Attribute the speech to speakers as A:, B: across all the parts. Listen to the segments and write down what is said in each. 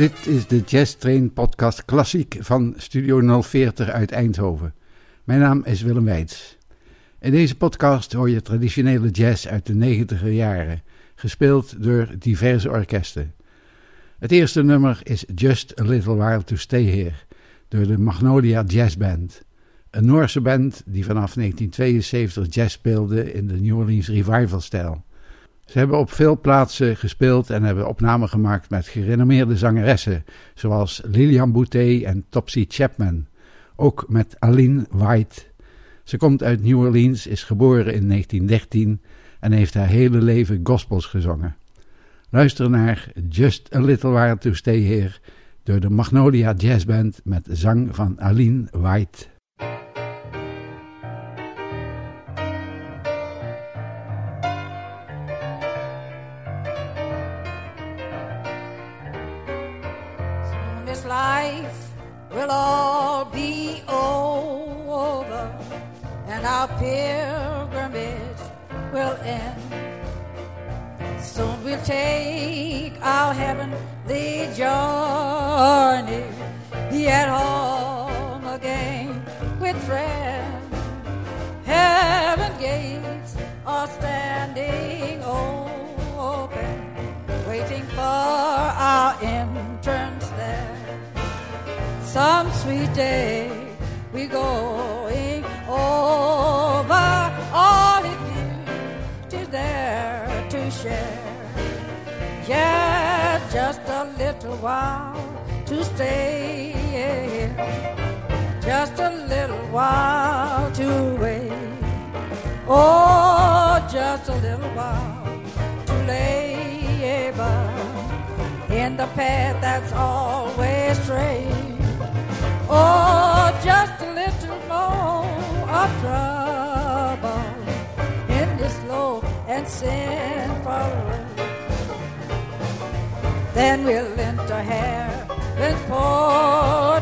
A: Dit is de Jazz Train podcast klassiek van Studio 040 uit Eindhoven. Mijn naam is Willem Weits. In deze podcast hoor je traditionele jazz uit de negentiger jaren, gespeeld door diverse orkesten. Het eerste nummer is Just a Little While to Stay Here, door de Magnolia Jazz Band. Een Noorse band die vanaf 1972 jazz speelde in de New Orleans revival-stijl. Ze hebben op veel plaatsen gespeeld en hebben opnamen gemaakt met gerenommeerde zangeressen, zoals Lilian Boutet en Topsy Chapman. Ook met Aline White. Ze komt uit New Orleans, is geboren in 1913 en heeft haar hele leven gospels gezongen. Luister naar Just a Little While to Stay Here door de Magnolia Jazz Band met zang van Aline White.
B: Pilgrimage will end. Soon we'll take our heavenly journey, be at home again with friends. Heaven gates are standing open, waiting for our entrance there. Some sweet day we going over all it is there to share. Yeah, just a little while to stay just a little while to wait. Oh, just a little while to labor in the path that's always straight. Oh, just a little of trouble in this low and sinful world. Then we'll enter heaven for.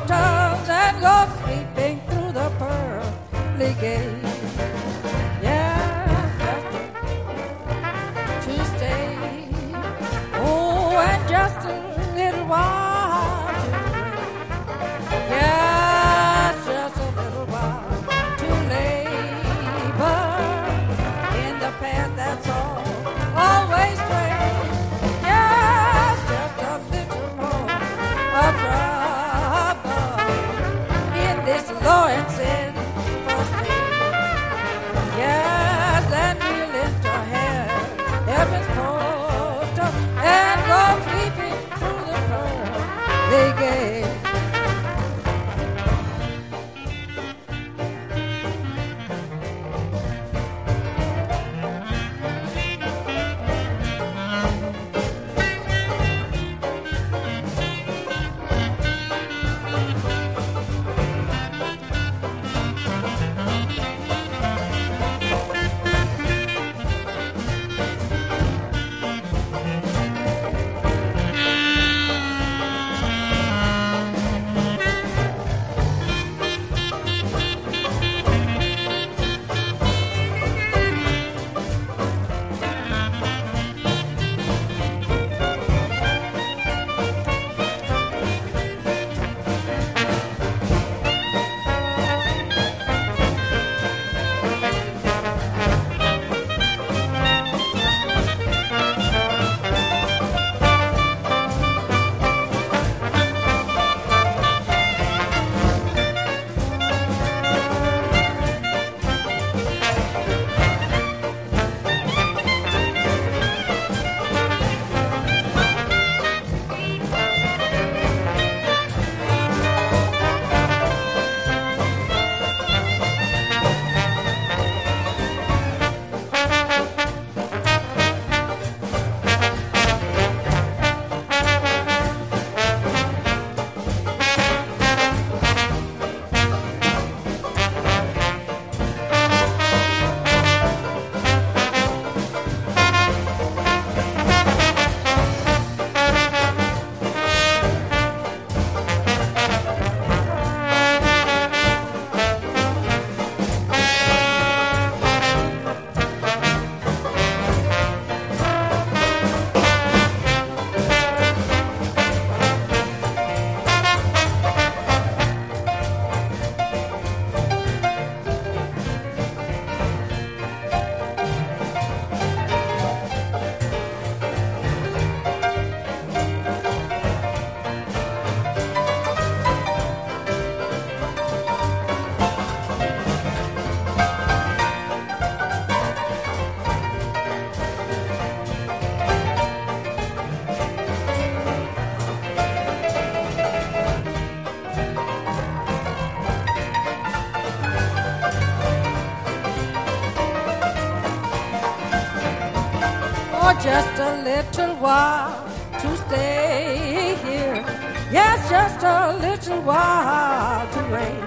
B: While to stay here. Yes, just a little while to wait.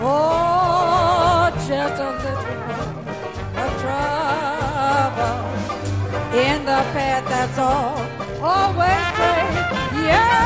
B: Oh, just a little while of trouble in the path that's all always straight. Yeah,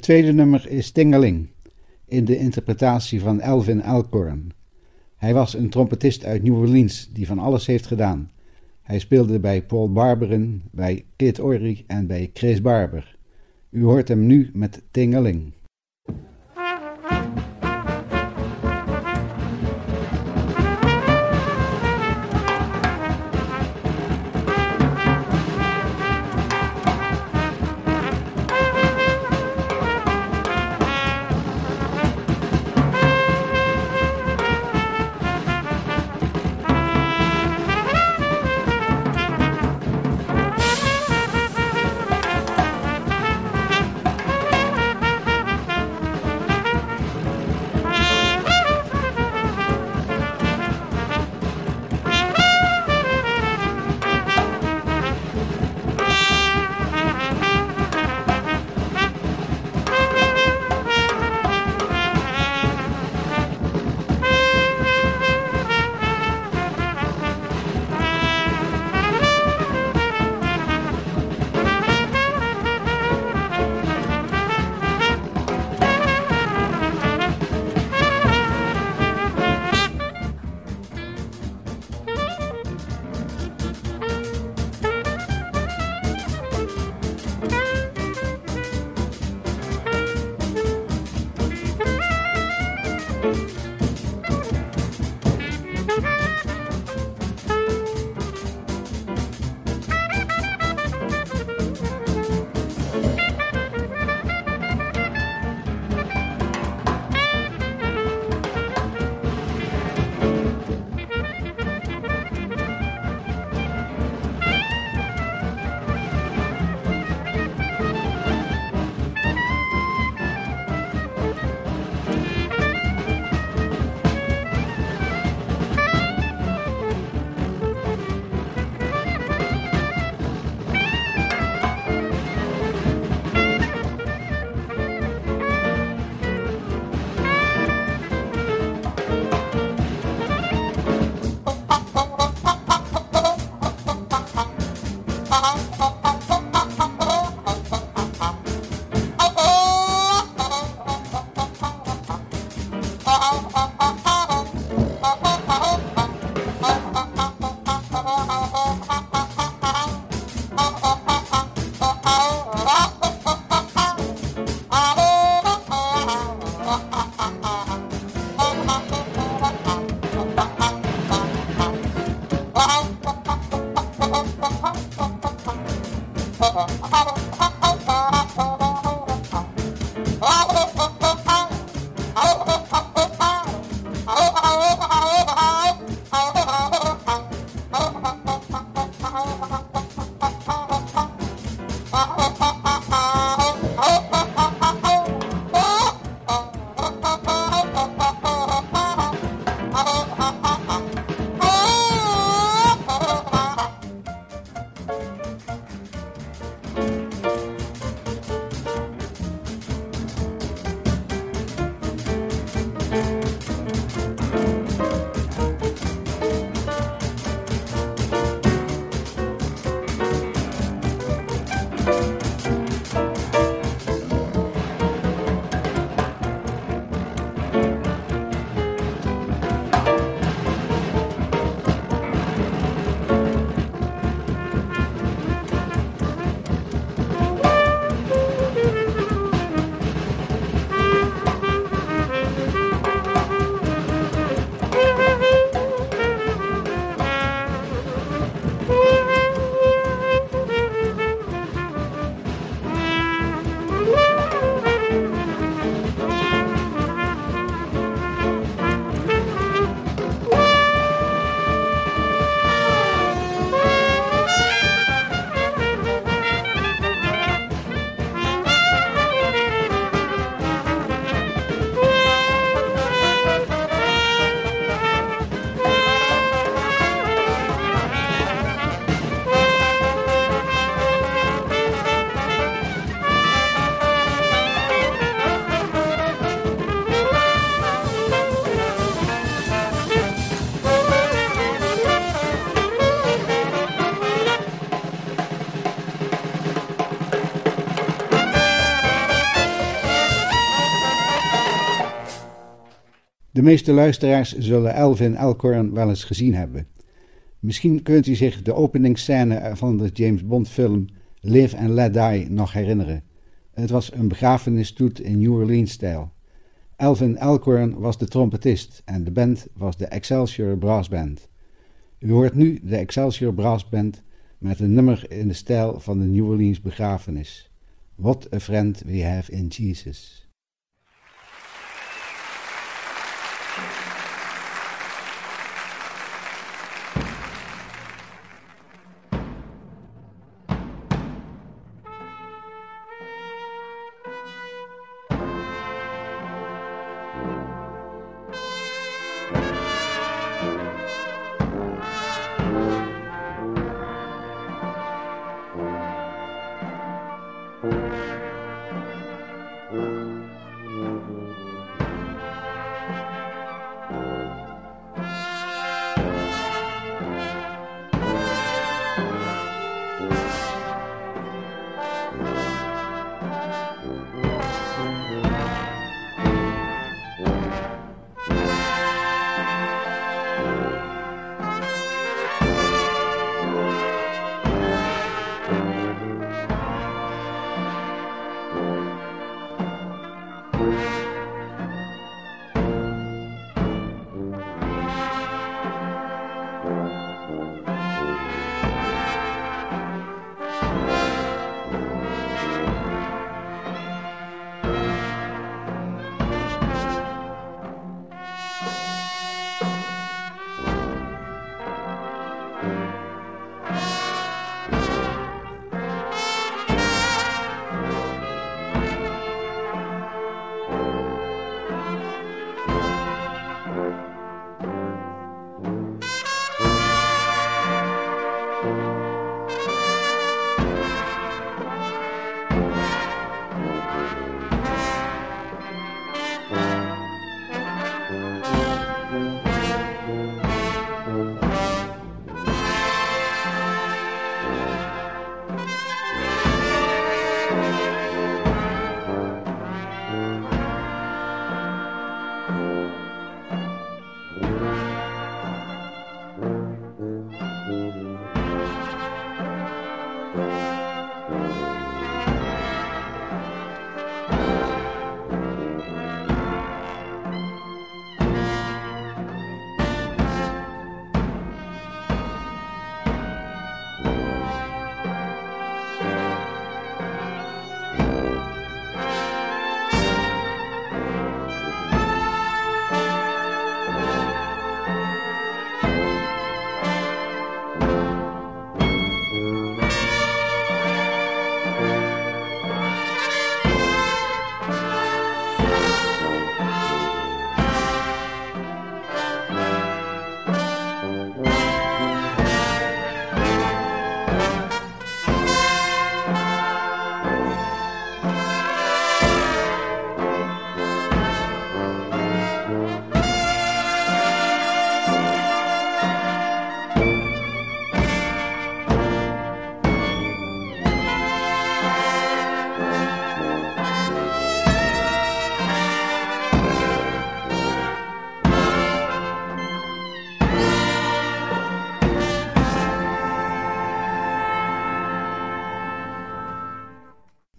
A: Het tweede nummer is Tingeling, in de interpretatie van Elvin Alcorn. Hij was een trompetist uit New Orleans die van alles heeft gedaan. Hij speelde bij Paul Barberen, bij Kid Ory en bij Chris Barber. U hoort hem nu met Tingeling. De meeste luisteraars zullen Elvin Elkhorn wel eens gezien hebben. Misschien kunt u zich de openingsscène van de James Bond film Live and Let Die nog herinneren. Het was een begrafenisstoet in New Orleans-stijl. Elvin Elkhorn was de trompetist en de band was de Excelsior Brass Band. U hoort nu de Excelsior Brass Band met een nummer in de stijl van de New Orleans begrafenis. What a friend we have in Jesus.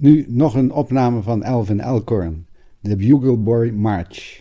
A: Nu nog een opname van Elvin Elkhorn, de Bugle Boy March.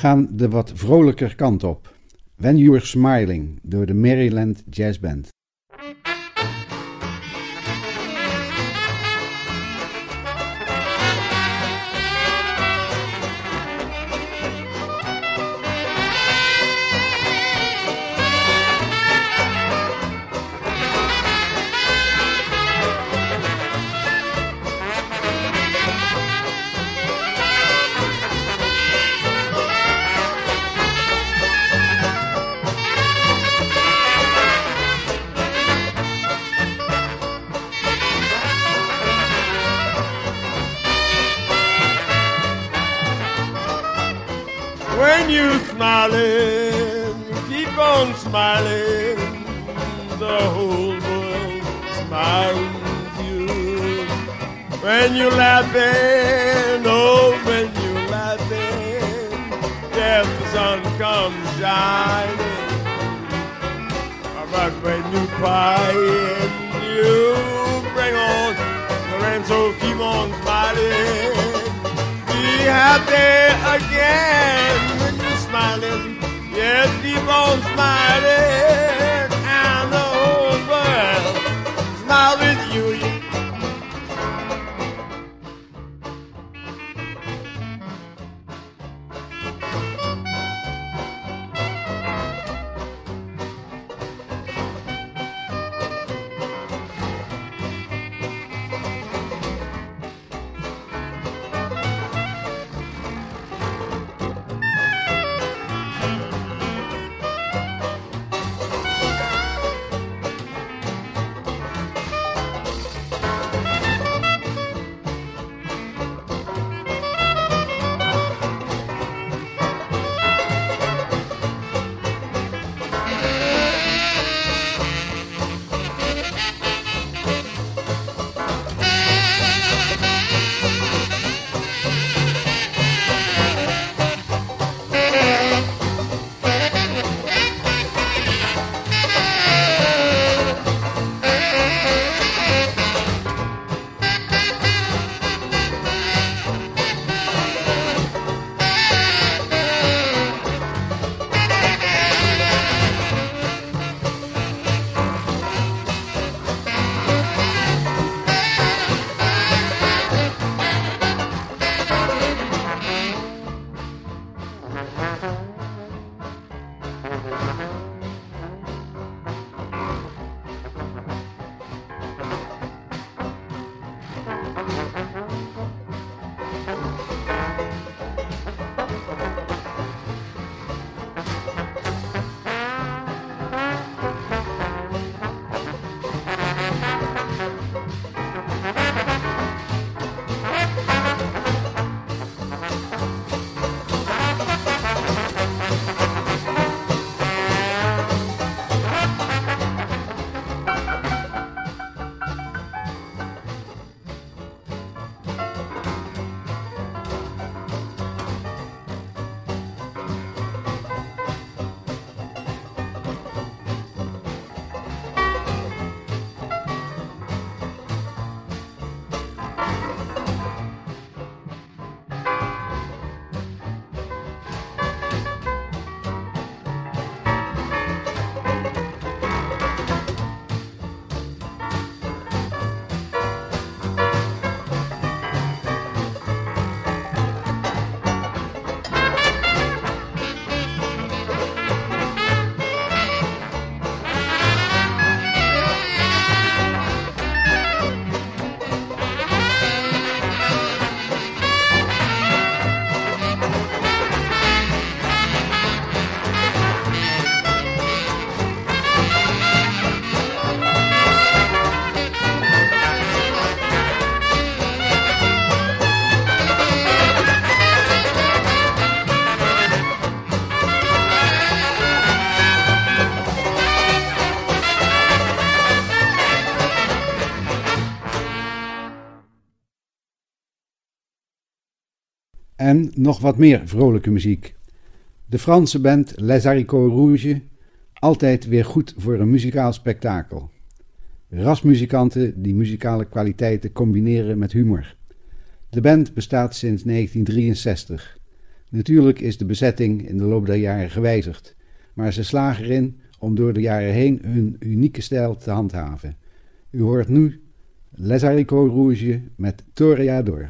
A: Gaan de wat vrolijker kant op. When You're Smiling door de Maryland Jazz Band.
C: Smiling, keep on smiling. The whole world smiles with you. When you're laughing, oh, when you're laughing, yes, the sun comes shining. But when you crying, you bring on the rain, so keep on smiling be happy again smiling. Yes, keep on smiling,
A: En nog wat meer vrolijke muziek. De Franse band Les Haricots Rouges, altijd weer goed voor een muzikaal spektakel. Rasmuzikanten die muzikale kwaliteiten combineren met humor. De band bestaat sinds 1963. Natuurlijk is de bezetting in de loop der jaren gewijzigd, maar ze slagen erin om door de jaren heen hun unieke stijl te handhaven. U hoort nu Les Haricots Rouges met Toreador.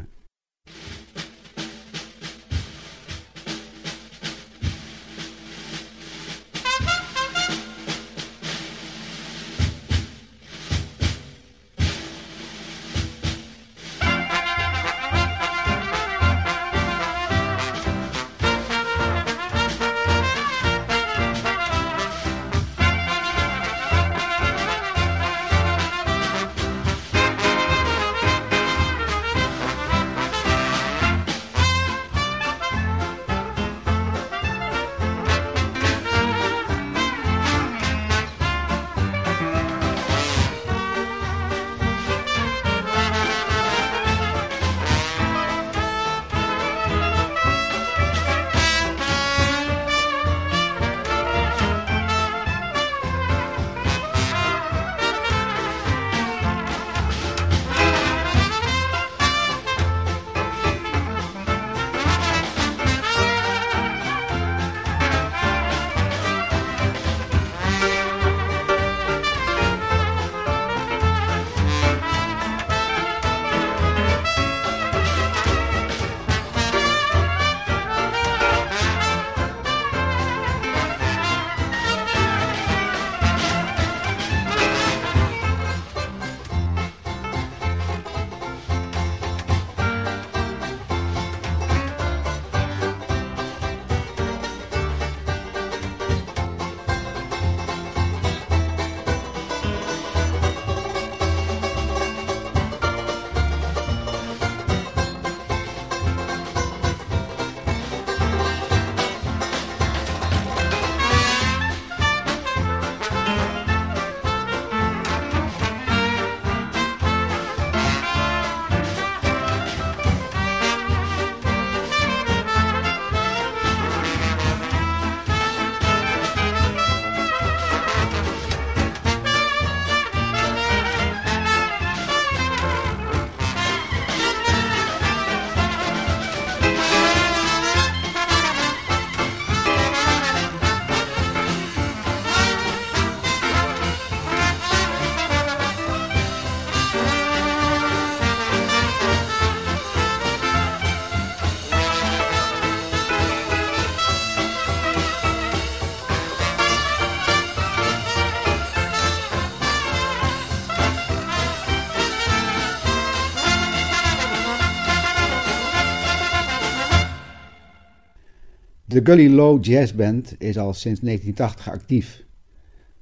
A: De Gully Low Jazz Band is al sinds 1980 actief.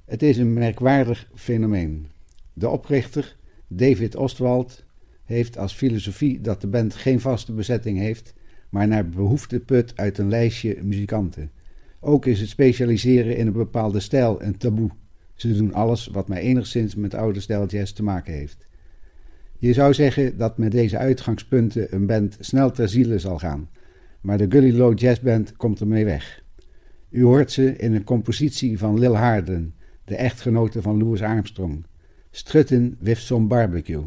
A: Het is een merkwaardig fenomeen. De oprichter, David Ostwald, heeft als filosofie dat de band geen vaste bezetting heeft, maar naar behoefte put uit een lijstje muzikanten. Ook is het specialiseren in een bepaalde stijl een taboe. Ze doen alles wat maar enigszins met oude stijl jazz te maken heeft. Je zou zeggen dat met deze uitgangspunten een band snel ter ziele zal gaan, maar de Gully Low Jazz Band komt ermee weg. U hoort ze in een compositie van Lil Harden, de echtgenote van Louis Armstrong. Strutten with some barbecue.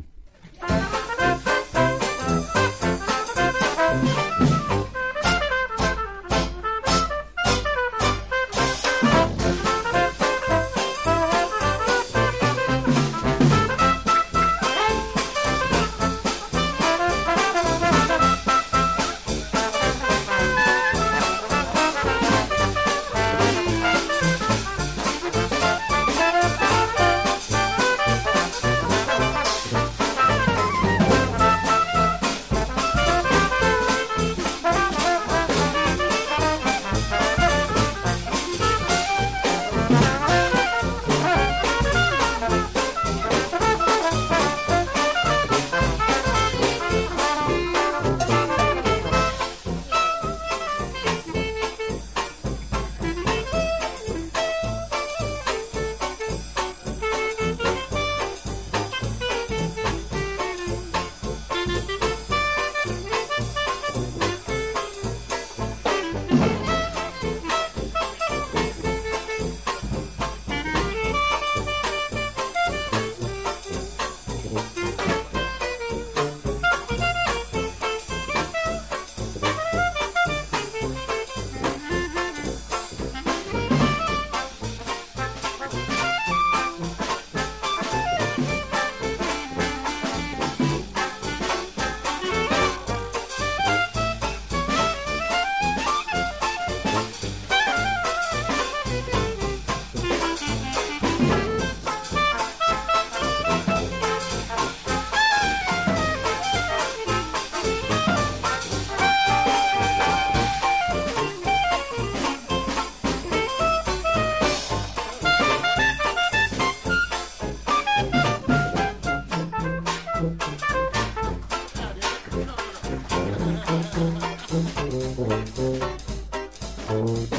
A: Thank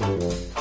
A: you.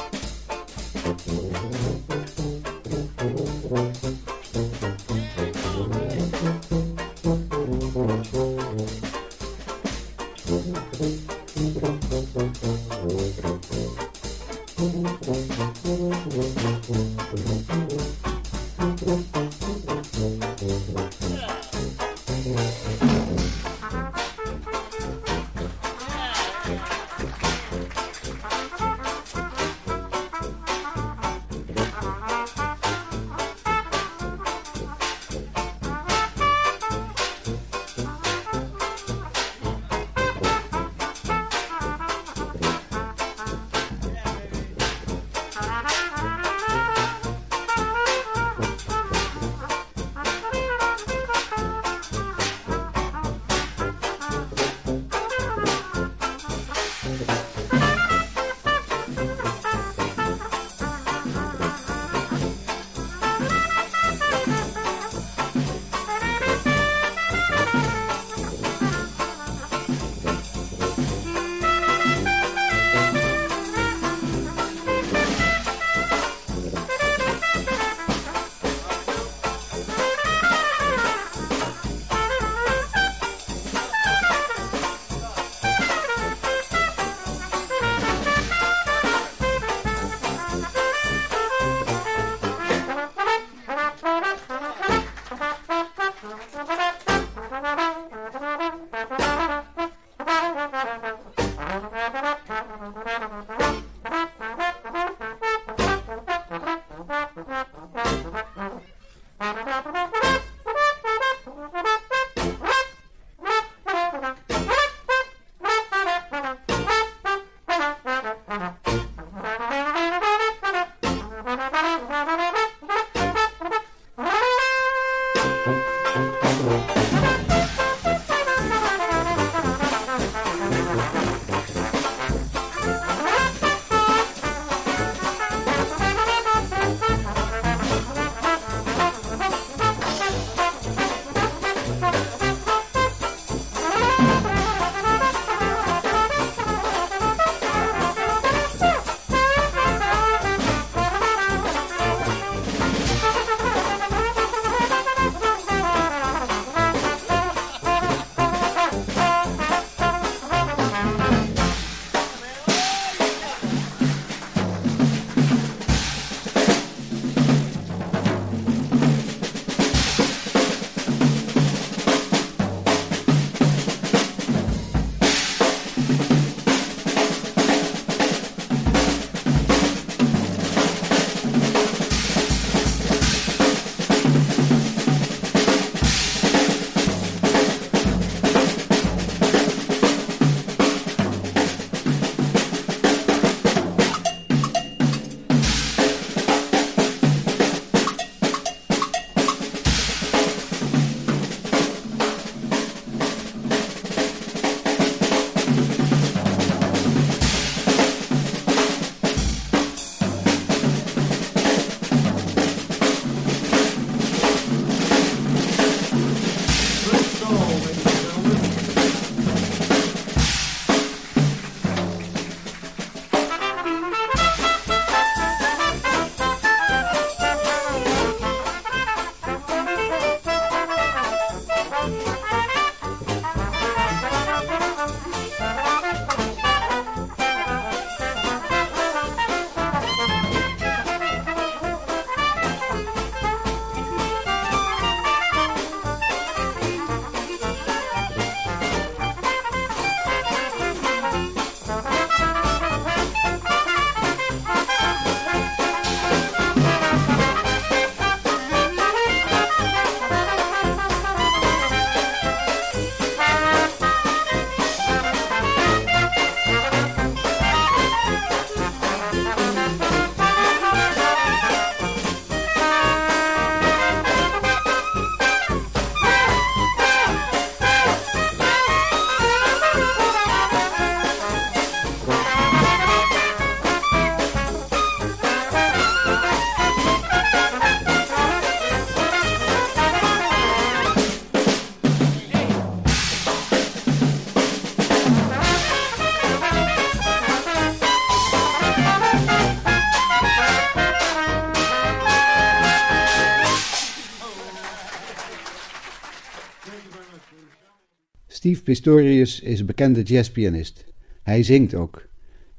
A: Steve Pistorius is een bekende jazzpianist. Hij zingt ook.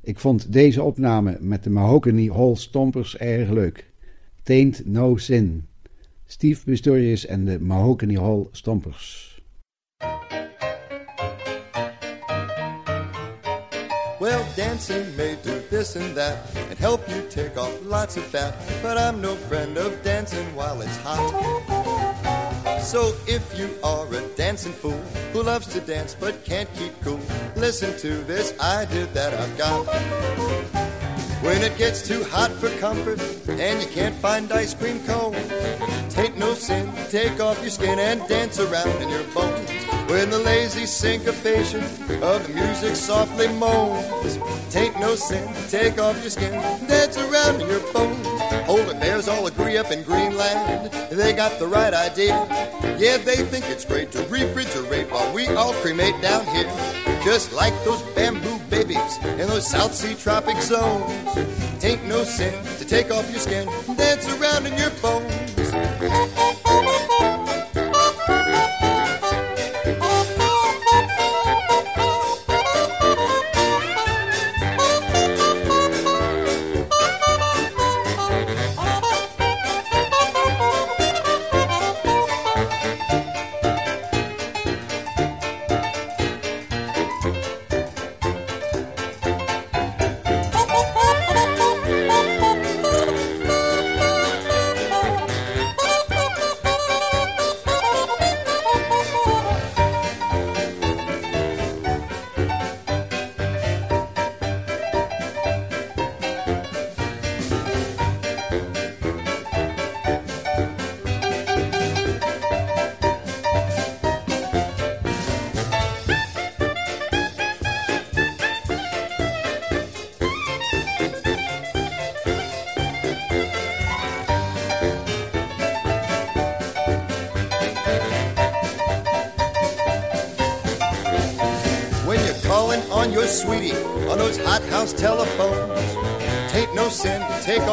A: Ik vond deze opname met de Mahogany Hall Stompers erg leuk. Taint No Sin. Steve Pistorius en de Mahogany Hall Stompers.
D: Well, dancing may do this and that and help you take off lots of fat, but I'm no friend of dancing while it's hot. So if you are a dancing fool who loves to dance but can't keep cool, listen to this idea that I've got. When it gets too hot for comfort and you can't find ice cream cones, tain't no sin, take off your skin and dance around in your bones. When the lazy syncopation of the music softly moans, tain't no sin, take off your skin, and dance around in your bones. Agree up in Greenland, they got the right idea. Yeah, they think it's great to refrigerate while we all cremate down here. Just like those bamboo babies in those South Sea tropic zones. Tain't no sin to take off your skin, and dance around in your bones.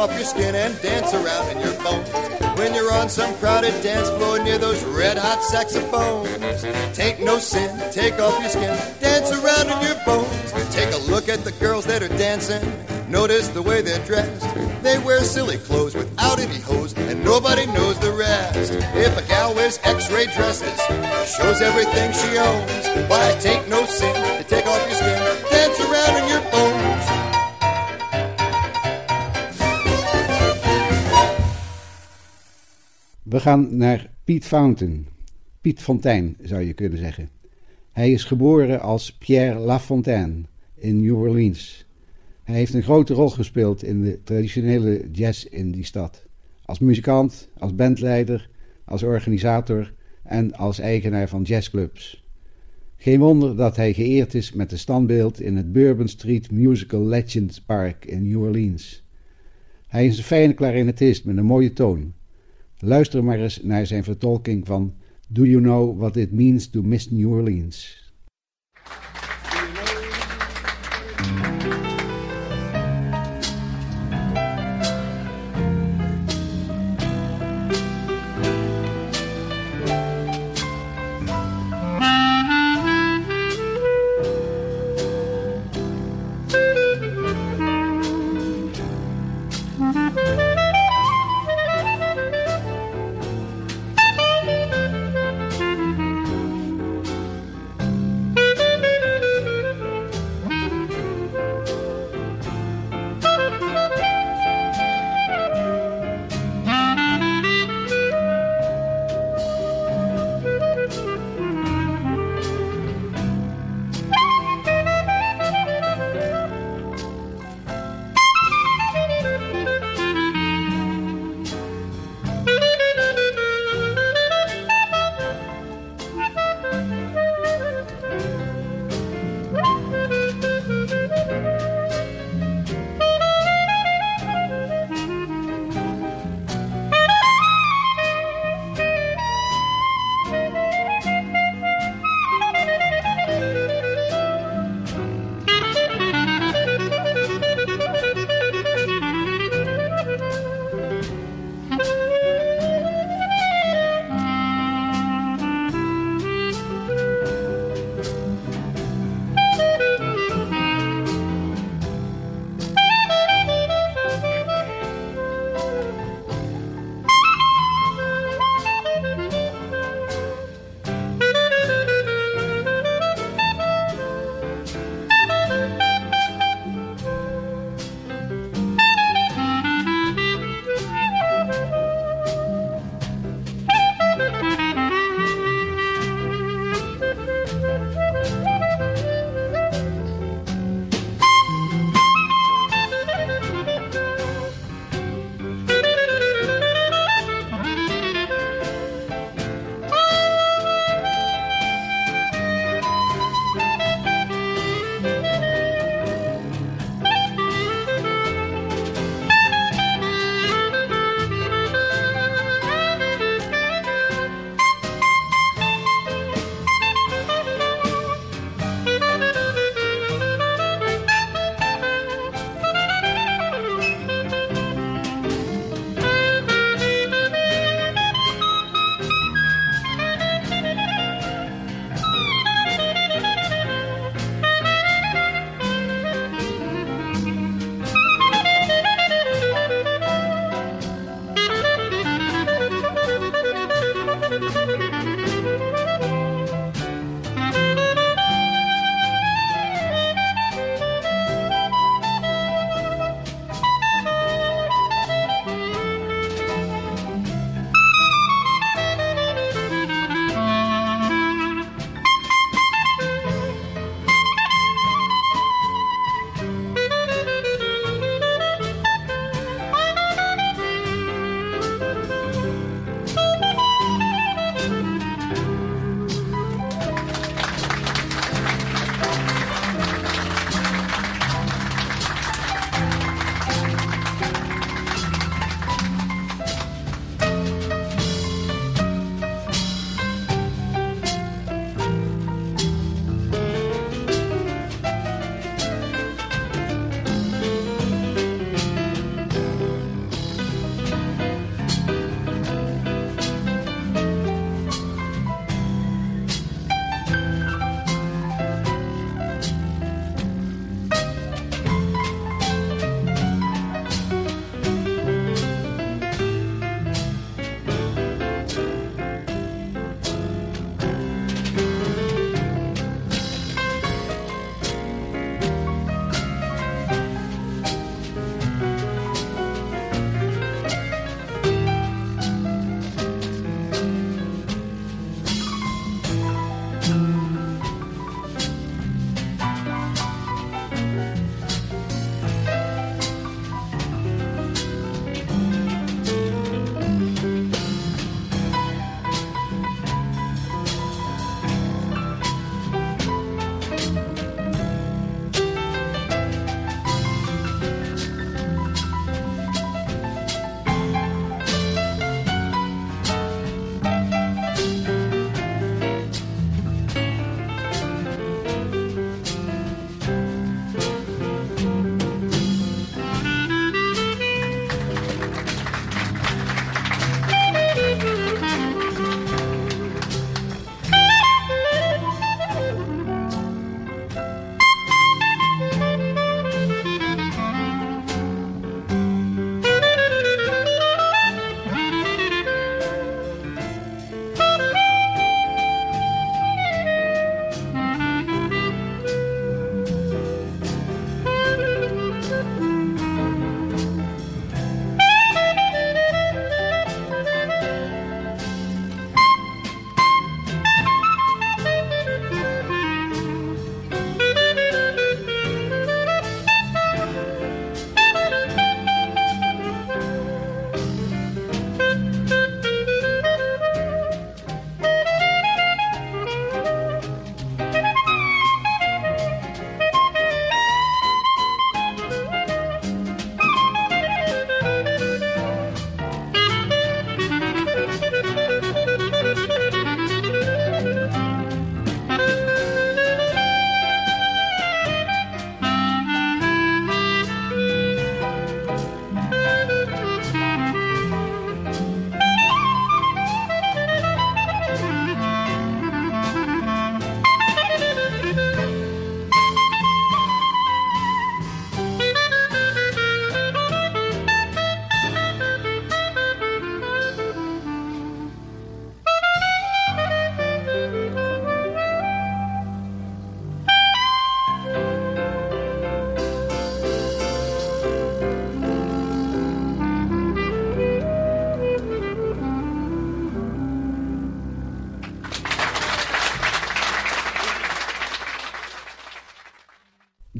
D: Off your skin and dance around in your bones. When you're on some crowded dance floor near those red hot saxophones. Tain't no sin take off your skin, dance around in your bones. Take a look at the girls that are dancing. Notice the way they're dressed. They wear silly clothes without any hose, and nobody knows the rest. If a gal wears x-ray dresses, shows everything she owns. Why, ain't no sin
A: We gaan naar Piet Fountain. Piet Fontein zou je kunnen zeggen. Hij is geboren als Pierre Lafontaine in New Orleans. Hij heeft een grote rol gespeeld in de traditionele jazz in die stad. Als muzikant, als bandleider, als organisator en als eigenaar van jazzclubs. Geen wonder dat hij geëerd is met een standbeeld in het Bourbon Street Musical Legends Park in New Orleans. Hij is een fijne clarinetist met een mooie toon. Luister maar eens naar zijn vertolking van Do You Know What It Means to Miss New Orleans?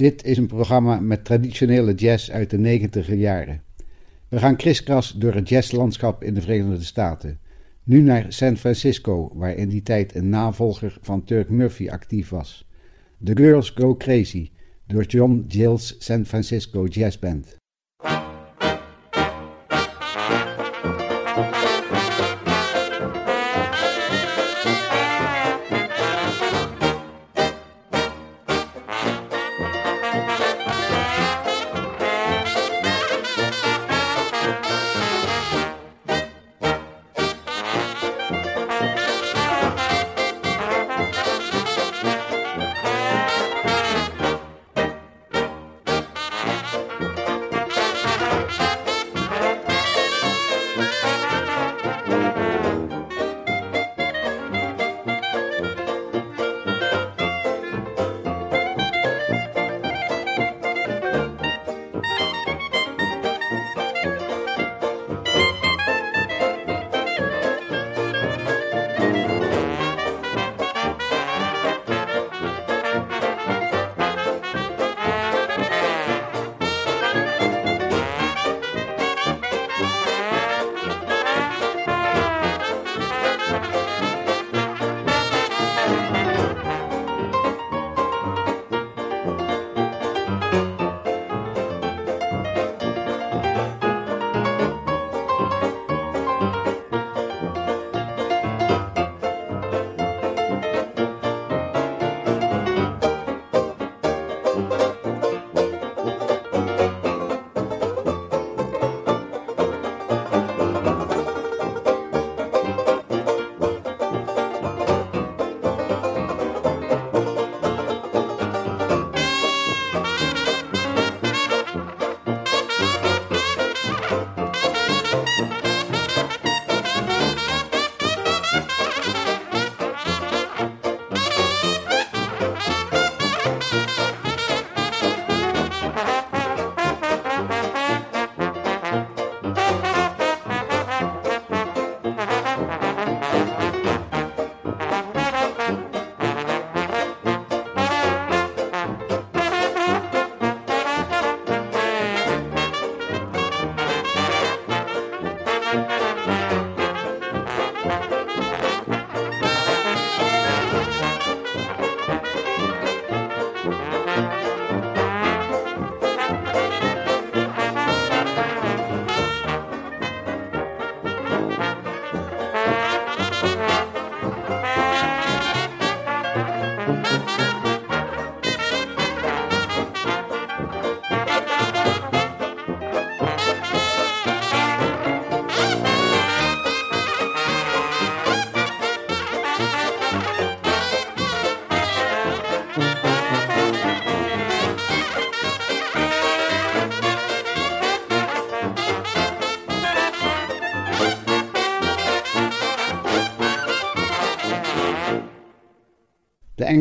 A: Dit is een programma met traditionele jazz uit de negentiger jaren. We gaan kriskras door het jazzlandschap in de Verenigde Staten. Nu naar San Francisco, waar in die tijd een navolger van Turk Murphy actief was. The Girls Go Crazy door John Gill's San Francisco Jazz Band.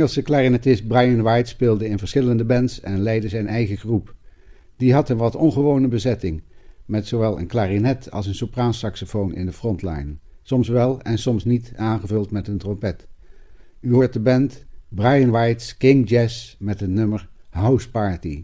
A: Engelse clarinetist Brian White speelde in verschillende bands en leidde zijn eigen groep. Die had een wat ongewone bezetting, met zowel een klarinet als een sopraansaxofoon in de frontline. Soms wel en soms niet aangevuld met een trompet. U hoort de band Brian White's King Jazz met het nummer House Party.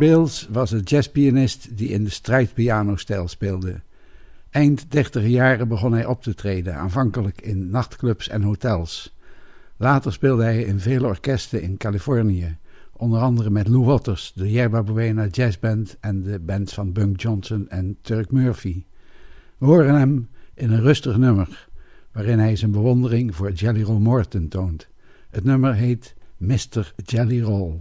A: Bills was een jazzpianist die in de strijdpiano-stijl speelde. Eind dertiger jaren begon hij op te treden, aanvankelijk in nachtclubs en hotels. Later speelde hij in vele orkesten in Californië, onder andere met Lou Waters, de Yerba Buena Jazz Band en de bands van Bunk Johnson en Turk Murphy. We horen hem in een rustig nummer, waarin hij zijn bewondering voor Jelly Roll Morton toont. Het nummer heet Mr. Jelly Roll.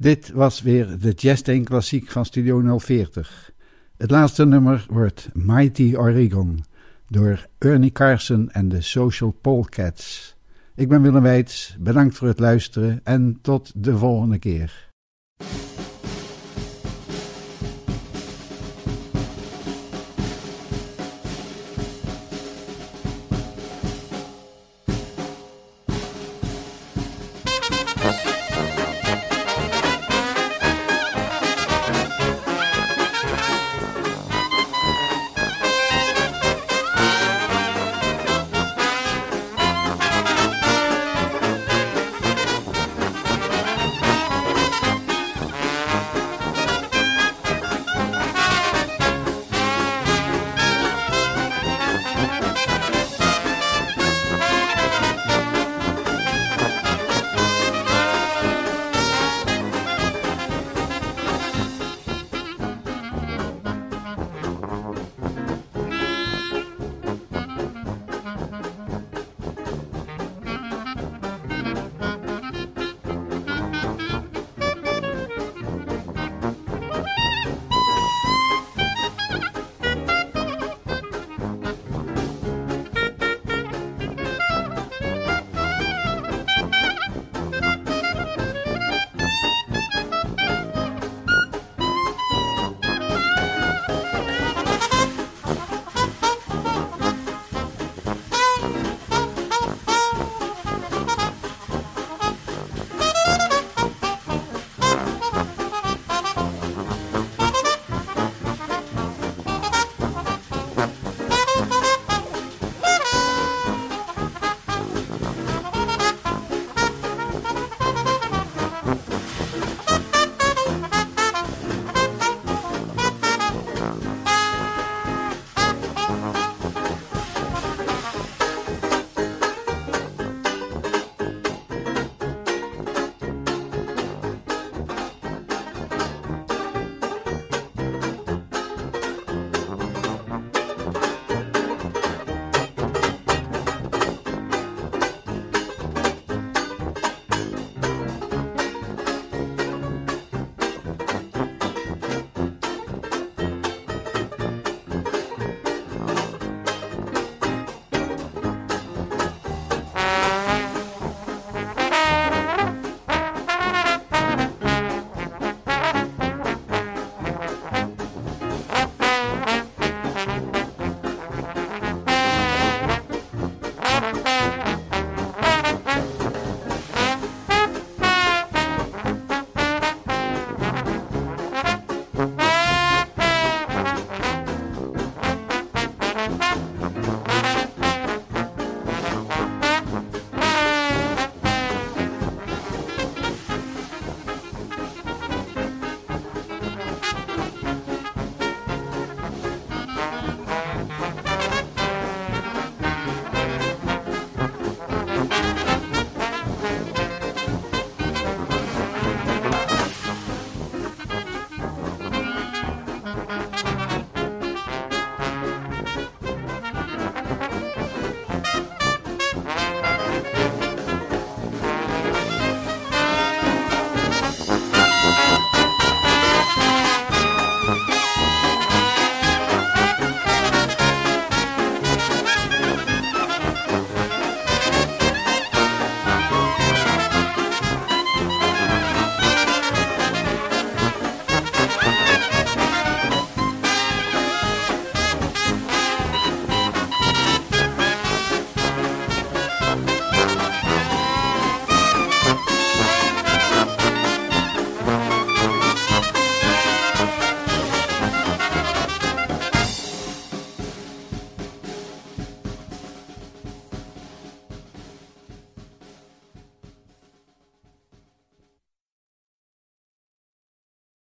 A: Dit was weer de Jazz Klassiek van Studio 040. Het laatste nummer wordt Mighty Oregon door Ernie Carson en de Social Polecats. Ik ben Willem Weits, bedankt voor het luisteren en tot de volgende keer.